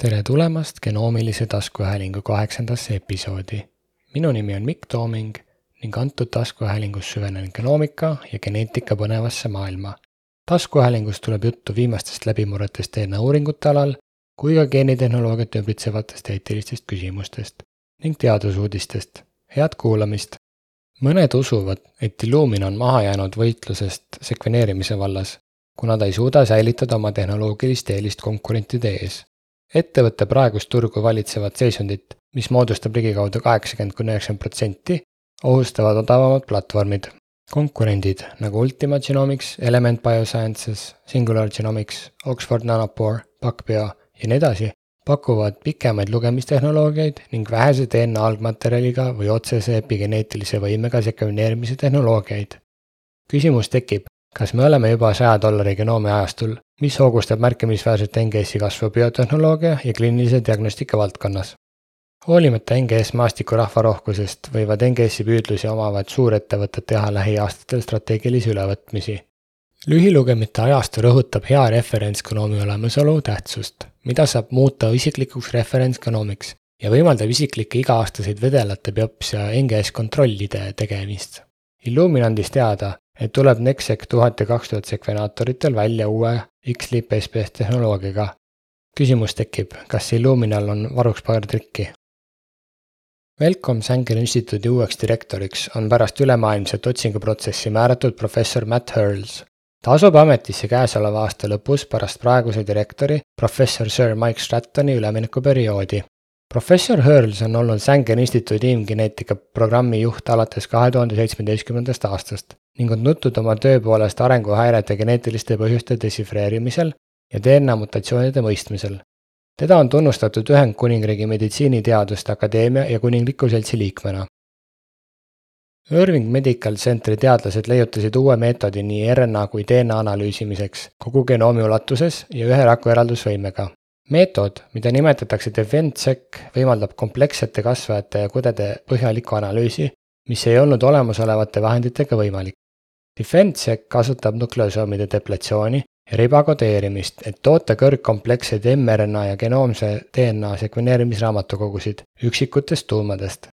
tere tulemast genoomilise taskuhäälingu kaheksandasse episoodi. minu nimi on Mikk Tooming ning antud taskuhäälingus süvenen genoomika ja geneetika põnevasse maailma. taskuhäälingus tuleb juttu viimastest läbimurretest DNA uuringute alal kui ka geenitehnoloogiat ümbritsevatest eetilistest küsimustest ning teadusuudistest. head kuulamist! mõned usuvad, et Illumina on maha jäänud võitlusest sekveneerimise vallas, kuna ta ei suuda säilitada oma tehnoloogilist eelist konkurentide ees ettevõtte praegust turgu valitsevat seisundit, mis moodustab ligikaudu kaheksakümmend kuni üheksakümmend protsenti, ohustavad odavamad platvormid. konkurendid nagu Ultima Genomics, Element Biosciences, Singular Genomics, Oxford Nanopore, PacBio ja nii edasi, pakuvad pikemaid lugemistehnoloogiaid ning vähese DNA algmaterjaliga või otsese epigeneetilise võimega sekveneerimise tehnoloogiaid. küsimus tekib, kas me oleme juba saja dollari genoomi ajastul, mis hoogustab märkimisväärselt NGS-i kasvu biotehnoloogia ja kliinilise diagnostika valdkonnas. hoolimata NGS maastiku rahvarohkusest võivad NGS-i püüdlusi omavad suurettevõtted teha lähiaastatel strateegilisi ülevõtmisi. lühilugemite ajastu rõhutab hea referentsgenoomi olemasolu tähtsust, mida saab muuta isiklikuks referentsgenoomiks ja võimaldab isiklikke iga-aastaseid vedelate biopsia NGS kontrollide tegemist. Illumina andis teada, et tuleb Nexec tuhat ja kaks tuhat sekvenaatoritel välja uue X-Leap SPS tehnoloogiaga. küsimus tekib, kas Illuminal on varuks paar trikki? Welcome Sanger instituudi uueks direktoriks on pärast ülemaailmset otsinguprotsessi määratud professor Matt Hurls. ta asub ametisse käesoleva aasta lõpus pärast praeguse direktori, professor Sir Mike Strattoni üleminekuperioodi professor Hurls on olnud Sanger instituudi inimgeneetika programmi juht alates kahe tuhande seitsmeteistkümnendast aastast ning on tuntud oma töö poolest arenguhäirete geneetiliste põhjuste dešifreerimisel ja DNA mutatsioonide mõistmisel. teda on tunnustatud Ühendkuningriigi meditsiiniteaduste akadeemia ja kuningliku seltsi liikmena. Irving Medical Centeri teadlased leiutasid uue meetodi nii RNA kui DNA analüüsimiseks kogu genoomi ulatuses ja ühe raku eraldusvõimega. meetod, mida nimetatakse DefenSec, võimaldab komplekssete kasvajate ja kudede põhjalikku analüüsi, mis ei olnud olemasolevate vahenditega võimalik. DefenseC kasutab nukleosoomide depletsiooni ja ribakodeerimist, et toota kõrgkompleksseid mRNA ja genoomse DNA sekveneerimisraamatukogusid üksikutest tuumadest.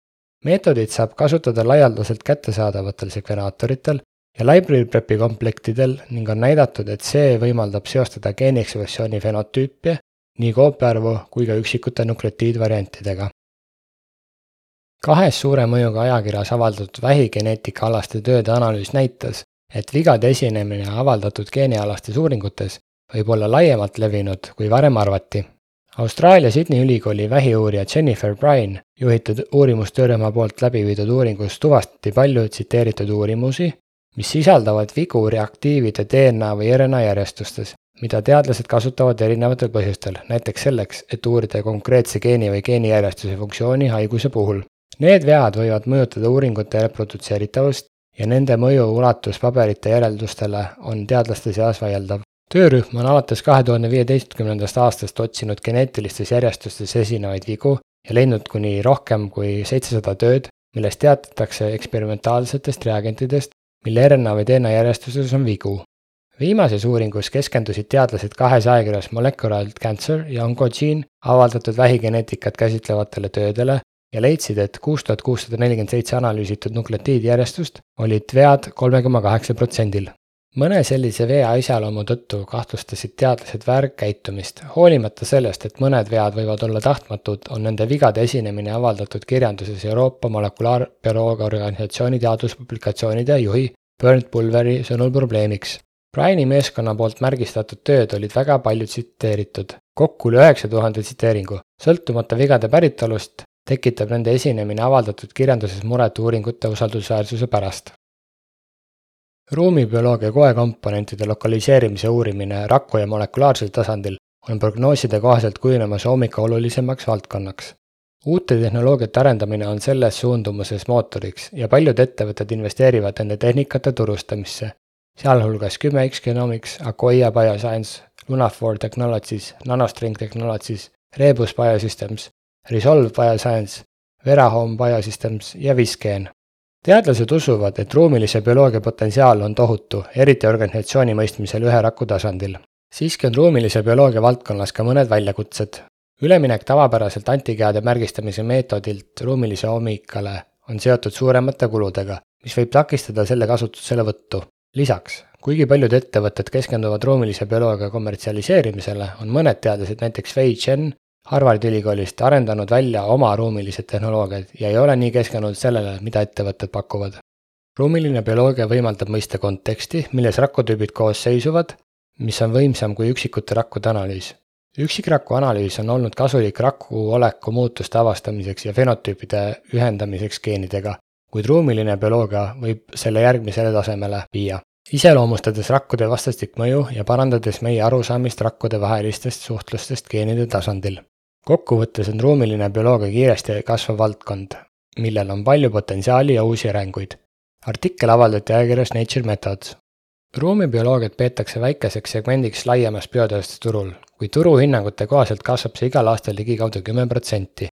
meetodit saab kasutada laialdaselt kättesaadavatel sekvenaatoritel ja library prep'i komplektidel ning on näidatud, et see võimaldab seostada geeniekspressiooni fenotüüpi nii koopiaarvu kui ka üksikute nukleotiidvariantidega. kahes suure mõjuga ajakirjas avaldatud vähigeneetikaalaste tööde analüüs näitas, et vigade esinemine avaldatud geenialastes uuringutes võib olla laiemalt levinud, kui varem arvati. Austraalia Sydney ülikooli vähiuurija Jennifer Bryan juhitud uurimustöörühma poolt läbi viidud uuringus tuvastati palju tsiteeritud uurimusi, mis sisaldavad vigu reaktiivide DNA või RNA järjestustes, mida teadlased kasutavad erinevatel põhjustel, näiteks selleks, et uurida konkreetse geeni või geenijärjestuse funktsiooni haiguse puhul. Need vead võivad mõjutada uuringute reprodutseeritavust ja nende mõju ulatus paberite järeldustele on teadlaste seas vaieldav. töörühm on alates kahe tuhande viieteistkümnendast aastast otsinud geneetilistes järjestustes esinevaid vigu ja leidnud kuni rohkem kui seitsesada tööd, milles teatatakse eksperimentaalsetest reagentidest, mille RNA või DNA järjestuses on vigu. viimases uuringus keskendusid teadlased kahes ajakirjas Molecular Cancer ja Oncogene avaldatud vähigeneetikat käsitlevatele töödele ja leidsid, et kuus tuhat kuussada nelikümmend seitse analüüsitud nukleotiidjärjestust olid vead kolme koma kaheksa protsendil. mõne sellise vea iseloomu tõttu kahtlustasid teadlased väärkäitumist, hoolimata sellest, et mõned vead võivad olla tahtmatud, on nende vigade esinemine avaldatud kirjanduses Euroopa Molekulaarbioloogia Organisatsiooni teaduspublikatsioonide juhi Bernd Pulveri sõnul probleemiks. Briani meeskonna poolt märgistatud tööd olid väga palju tsiteeritud, kokku üle üheksa tuhande tsiteeringu. sõltumata vigade päritolust tekitab nende esinemine avaldatud kirjanduses muret uuringute usaldusväärsuse pärast. ruumibioloogia koekomponentide lokaliseerimise uurimine raku ja molekulaarsel tasandil on prognooside kohaselt kujunemas hommika olulisemaks valdkonnaks. uute tehnoloogiate arendamine on selles suundumuses mootoriks ja paljud ettevõtted investeerivad nende tehnikate turustamisse, sealhulgas 10X Genomics, Akoya Bioscience, Lunaphore Technologies, Nanostring Technologies, Rebus Biosystems Resolve Bioscience, Verahome Biosystems ja Visgen. teadlased usuvad, et ruumilise bioloogia potentsiaal on tohutu, eriti organisatsiooni mõistmisel ühe raku tasandil. siiski on ruumilise bioloogia valdkonnas ka mõned väljakutsed. üleminek tavapäraselt antikehade märgistamise meetodilt ruumilise oomikale on seotud suuremate kuludega, mis võib takistada selle kasutuselevõttu. lisaks, kuigi paljud ettevõtted keskenduvad ruumilise bioloogia kommertsialiseerimisele, on mõned teadlased, näiteks Wei Chen Harvardi ülikoolist arendanud välja oma ruumilised tehnoloogiad ja ei ole nii keskendunud sellele, mida ettevõtted pakuvad. ruumiline bioloogia võimaldab mõista konteksti, milles rakutüübid koos seisuvad, mis on võimsam kui üksikute rakkude analüüs üksikraku analüüs on olnud kasulik raku oleku muutuste avastamiseks ja fenotüüpide ühendamiseks geenidega, kuid ruumiline bioloogia võib selle järgmisele tasemele viia. iseloomustades rakkude vastastikmõju ja parandades meie arusaamist rakkude vahelistest suhtlustest geenide tasandil. Kokkuvõttes on ruumiline bioloogia kiiresti kasvav valdkond, millel on palju potentsiaali ja uusi arenguid. artikkel avaldati ajakirjas Nature Methods. ruumibioloogiat peetakse väikeseks segmendiks laiemas biotööstusturul, kuid turuhinnangute kohaselt kasvab see igal aastal ligikaudu kümme protsenti.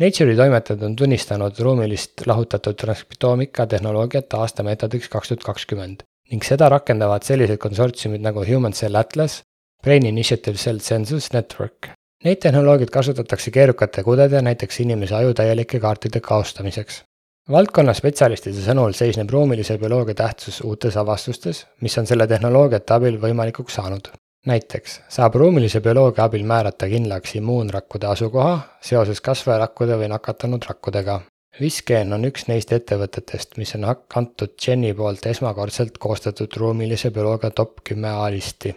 Nature'i toimetajad on tunnistanud ruumilist lahutatud transkriptoomika tehnoloogiat aastameetodiks kaks tuhat kakskümmend ning seda rakendavad sellised konsortsiumid nagu Human Cell Atlas, Brain Initiative Cell Census Network. Neid tehnoloogiaid kasutatakse keerukate kudede, näiteks inimese aju täielike kaartide kaostamiseks. valdkonna spetsialistide sõnul seisneb ruumilise bioloogia tähtsus uutes avastustes, mis on selle tehnoloogiate abil võimalikuks saanud näiteks saab ruumilise bioloogia abil määrata kindlaks immuunrakkude asukoha seoses kasvajarakkude või nakatunud rakkudega. Visgen on üks neist ettevõtetest, mis on antud Jenny poolt esmakordselt koostatud ruumilise bioloogia top kümme A-listi.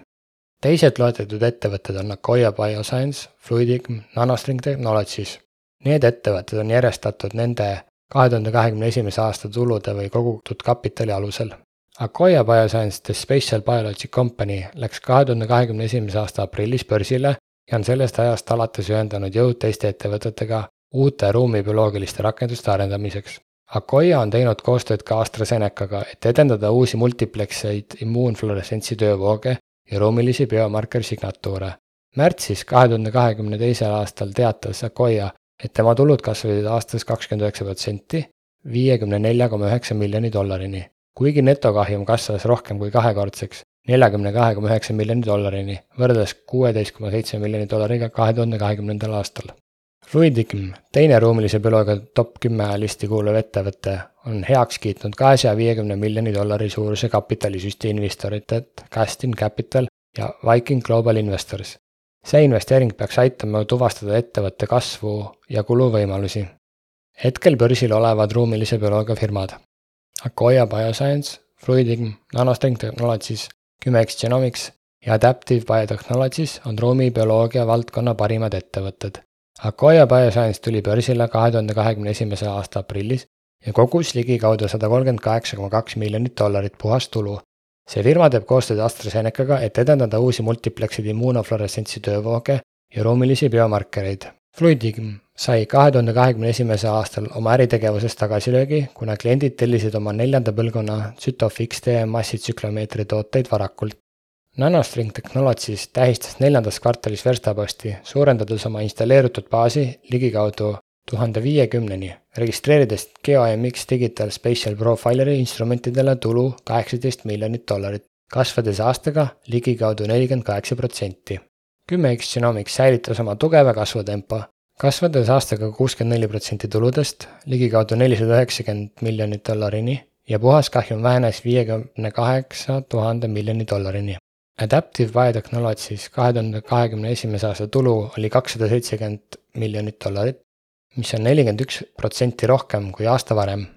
Teised loetletud ettevõtted on Akoya Bioscience, Fluidigm, Nanostring Technologies. Need ettevõtted on järjestatud nende kahe tuhande kahekümne esimese aasta tulude või kogutud kapitali alusel Akoya Bioscience The Spatial Biology Company läks kahe tuhande kahekümne esimese aasta aprillis börsile ja on sellest ajast alates ühendanud jõud teiste ettevõtetega uute ruumibioloogiliste rakenduste arendamiseks. Akoya on teinud koostööd ka AstraZenecaga, et edendada uusi multiplekseid immuunfluoressentsi töövooge ja ruumilisi biomarker signatuure. märtsis kahe tuhande kahekümne teisel aastal teatas Akoya, et tema tulud kasvasid aastas kakskümmend üheksa protsenti, viiekümne nelja koma üheksa miljoni dollarini kuigi netokahjum kasvas rohkem kui kahekordseks, neljakümne kahe koma üheksa miljoni dollarini, võrreldes kuueteist koma seitsme miljoni dollariga kahe tuhande kahekümnendal aastal. Fluidigm, teine ruumilise bioloogia top kümme listi kuuluv ettevõte, on heaks kiitnud kahesaja viiekümne miljoni dollari suuruse kapitalisüsti investoritelt Castin Capital ja Viking Global Investors. see investeering peaks aitama tuvastada ettevõtte kasvu ja kuluvõimalusi. hetkel börsil olevad ruumilise bioloogia firmad Akoya Bioscience, Fluidigm, Nanostring Technologies, Kümex Genomics ja Adaptive Biotechnologies on ruumibioloogia valdkonna parimad ettevõtted. Akoya Bioscience tuli börsile kahe tuhande kahekümne esimese aasta aprillis ja kogus ligikaudu sada kolmkümmend kaheksa koma kaks miljonit dollarit puhastulu. see firma teeb koostööd AstraZenecaga, et edendada uusi multipleksid immuunofluoressentsi töövooge ja ruumilisi biomarkereid. Fluidigm sai kahe tuhande kahekümne esimesel aastal oma äritegevusest tagasilöögi, kuna kliendid tellisid oma neljanda põlvkonna Zytof XT massitsüklomeetri tooteid varakult. Nanostring Technologies tähistas neljandas kvartalis verstaposti, suurendades oma installeeritud baasi ligikaudu tuhande viiekümneni, registreerides GeoMX Digital Spatial Profileri instrumentidele tulu kaheksateist miljonit dollarit, kasvades aastaga ligikaudu nelikümmend kaheksa protsenti. kümme X Genomics säilitas oma tugeva kasvutempo kasvades aastaga kuuskümmend neli protsenti tuludest ligikaudu nelisada üheksakümmend miljonit dollarini ja puhaskahjum vähenes viiekümne kaheksa tuhande miljoni dollarini. Adaptive Biotechnologies kahe tuhande kahekümne esimese aasta tulu oli kakssada seitsekümmend miljonit dollarit, mis on nelikümmend üks protsenti rohkem kui aasta varem.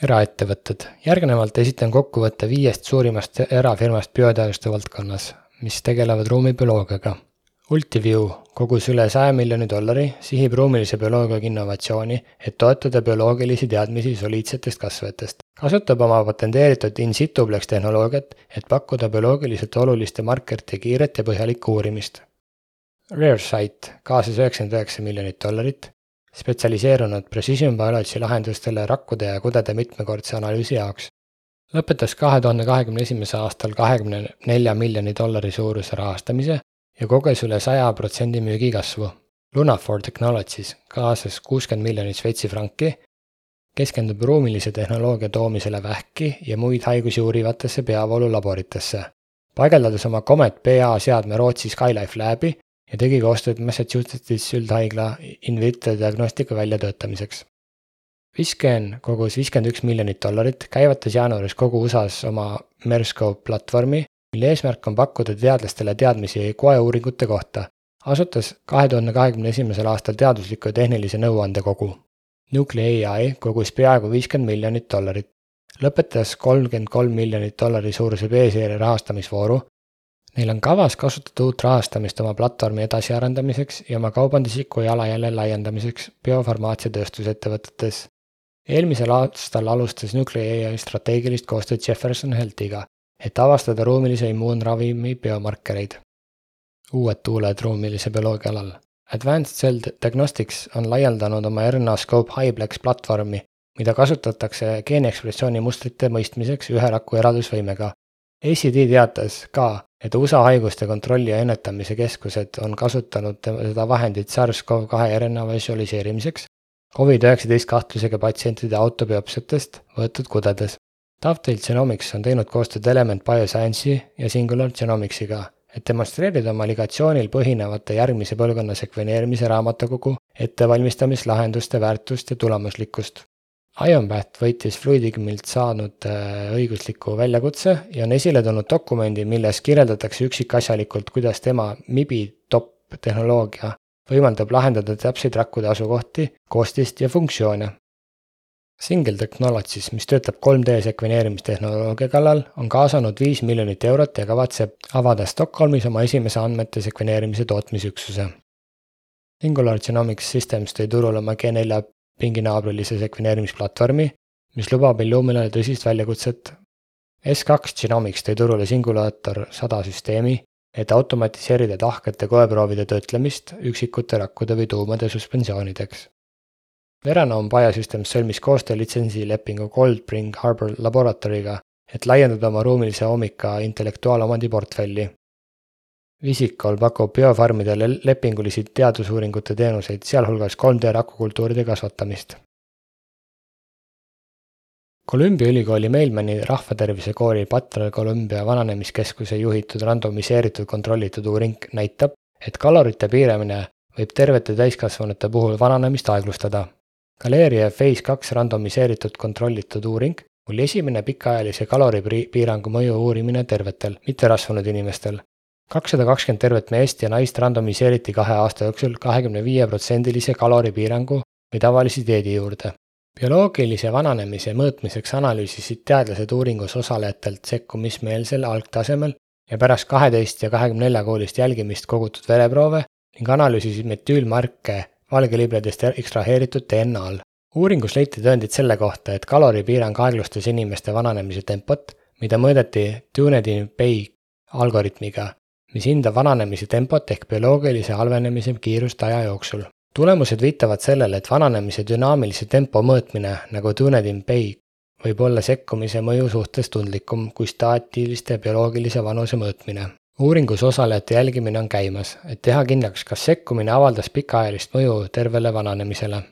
eraettevõtted, järgnevalt esitan kokkuvõtte viiest suurimast erafirmast bioteaduste valdkonnas, mis tegelevad ruumibioloogiaga Ultiview kogus üle saja miljoni dollari, sihib ruumilise bioloogiaga innovatsiooni, et toetada bioloogilisi teadmisi soliidsetest kasvajatest. kasutab oma patenteeritud in situ plex tehnoloogiat, et pakkuda bioloogiliselt oluliste markerite kiiret ja põhjalikku uurimist. Raresight kaasas üheksakümmend üheksa miljonit dollarit, spetsialiseerunud precision biology lahendustele rakkude ja kudede mitmekordse analüüsi jaoks. lõpetas kahe tuhande kahekümne esimesel aastal kahekümne nelja miljoni dollari suuruse rahastamise ja koges üle saja protsendi müügikasvu. Lunaphore Technologies kaasas kuuskümmend miljonit Šveitsi franki, keskendub ruumilise tehnoloogia toomisele vähki ja muid haigusi uurivatesse peavoolulaboritesse. paigaldades oma Comet PA seadme Rootsi Skylife Labi ja tegi koostööd Massachusettsis üldhaigla in vitro diagnostika väljatöötamiseks. Visken kogus viiskümmend üks miljonit dollarit, käivatas jaanuaris kogu USA-s oma Merscope platvormi, mille eesmärk on pakkuda teadlastele teadmisi koeuuringute kohta. asutas kahe tuhande kahekümne esimesel aastal teadusliku ja tehnilise nõuandekogu. Nuclei kogus peaaegu viiskümmend miljonit dollarit lõpetas kolmkümmend kolm miljonit dollari suuruse B-seeria rahastamisvooru. Neil on kavas kasutada uut rahastamist oma platvormi edasiarendamiseks ja oma kaubandusliku jalajälje laiendamiseks biofarmaatsiatööstusettevõtetes. eelmisel aastal alustas Nuclei strateegilist koostööd Jefferson Healthiga, et avastada ruumilise immuunravimi biomarkereid. uued tuuled ruumilise bioloogia alal. Advanced Cell Diagnostics on laialdanud oma RNA Scope Highplex platvormi mida kasutatakse geeniekspressiooni mustrite mõistmiseks ühe raku eraldusvõimega. ACD teatas ka, et USA haiguste kontrolli ja ennetamise keskused on kasutanud seda vahendit SARS-CoV-2 RNA visualiseerimiseks Covid-19 kahtlusega patsientide autobiopsiatest võetud kudedes. Dovetail Genomics on teinud koostööd Element Bioscience'i ja Singular Genomicsiga, et demonstreerida oma ligatsioonil põhinevate järgmise põlvkonna sekveneerimise raamatukogu ettevalmistamislahenduste väärtust ja tulemuslikkust. Ionpath võitis Fluidigmilt saanud äh, õigusliku väljakutse ja on esile toonud dokumendi, milles kirjeldatakse üksikasjalikult, kuidas tema MIBI top tehnoloogia võimaldab lahendada täpseid rakkude asukohti, koostist ja funktsioone. Single Technologies, mis töötab 3D sekveneerimistehnoloogia kallal, on kaasanud viis miljonit eurot ja kavatseb avada Stockholmis oma esimese andmete sekveneerimise tootmisüksuse. Singular Genomics Systems tõi turule oma G4 pinginaabrilise sekveneerimisplatvormi, mis lubab Illuminale tõsist väljakutset. S2 Genomics tõi turule Singulator sada süsteemi, et automatiseerida tahkete koeproovide töötlemist üksikute rakkude või tuumade suspensioonideks. Veranome Biosystems sõlmis koostöölitsensilepingu Goldspring Harbor Laboratory'ga, et laiendada oma ruumilise oomika intellektuaalomandi portfelli Visikol pakub biofarmidele lepingulisi teadusuuringute teenuseid, sealhulgas 3D rakukultuuride kasvatamist. Columbia ülikooli Mailmani rahvatervise kooli Patra Columbia vananemiskeskuse juhitud randomiseeritud kontrollitud uuring näitab, et kalorite piiramine võib tervete täiskasvanute puhul vananemist aeglustada. Galeria Phase kaks randomiseeritud kontrollitud uuring oli esimene pikaajalise kaloripiirangu mõju uurimine tervetel, mitterasvunud inimestel kakssada kakskümmend tervet meest ja naist randomiseeriti kahe aasta jooksul kahekümne viie protsendilise kaloripiirangu või tavalise dieedi juurde. bioloogilise vananemise mõõtmiseks analüüsisid teadlased uuringus osalejatelt sekkumismeelsel algtasemel ja pärast kaheteist ja kahekümne nelja koolist jälgimist kogutud vereproove ning analüüsisid metüülmarke valgelibledest ekstraheeritud DNA-l. uuringus leiti tõendid selle kohta, et kaloripiirang aeglustas inimeste vananemise tempot, mida mõõdeti Dunedin Bay algoritmiga mis hindab vananemise tempot ehk bioloogilise halvenemise kiirust aja jooksul. tulemused viitavad sellele, et vananemise dünaamilise tempo mõõtmine nagu Dunedin Bay võib olla sekkumise mõju suhtes tundlikum kui staatiliste bioloogilise vanuse mõõtmine. Uuringus osalejate jälgimine on käimas, et teha kindlaks, kas sekkumine avaldas pikaajalist mõju tervele vananemisele.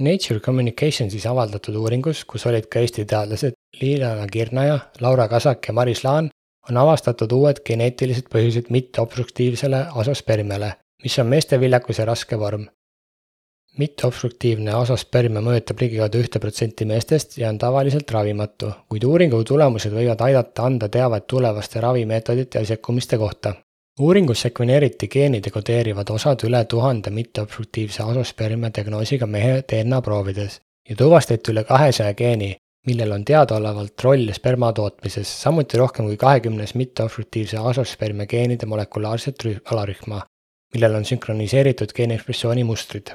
Nature Communicationsis avaldatud uuringus, kus olid ka Eesti teadlased Liilana Kirnaja, Laura Kasak ja Maris Laan, on avastatud uued geneetilised põhjused mitteobstruktiivsele asospermiale, mis on meeste viljakuse raske vorm. Mitteobstruktiivne asospermia mõjutab ligikaudu ühte protsenti meestest ja on tavaliselt ravimatu, kuid uuringu tulemused võivad aidata anda teavet tulevaste ravimeetodite ja sekkumiste kohta. uuringus sekveneeriti geenide kodeerivad osad üle tuhande mitteobstruktiivse asospermia diagnoosiga mehe DNA proovides ja tuvastati üle kahesaja geeni, millel on teadaolevalt roll sperma tootmises, samuti rohkem kui kahekümnes mitteobstruktiivse asospermia geenide molekulaarset alarühma, millel on sünkroniseeritud geeniekspressiooni mustrid.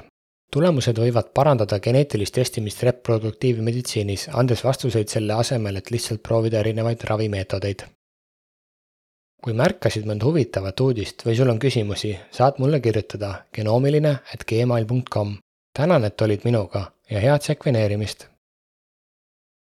Tulemused võivad parandada geneetilist testimist reproduktiivmeditsiinis, andes vastuseid selle asemel, et lihtsalt proovida erinevaid ravimeetodeid. kui märkasid mõnd huvitavat uudist või sul on küsimusi, saad mulle kirjutada genoomiline at gmail.com. tänan, et olid minuga ja head sekveneerimist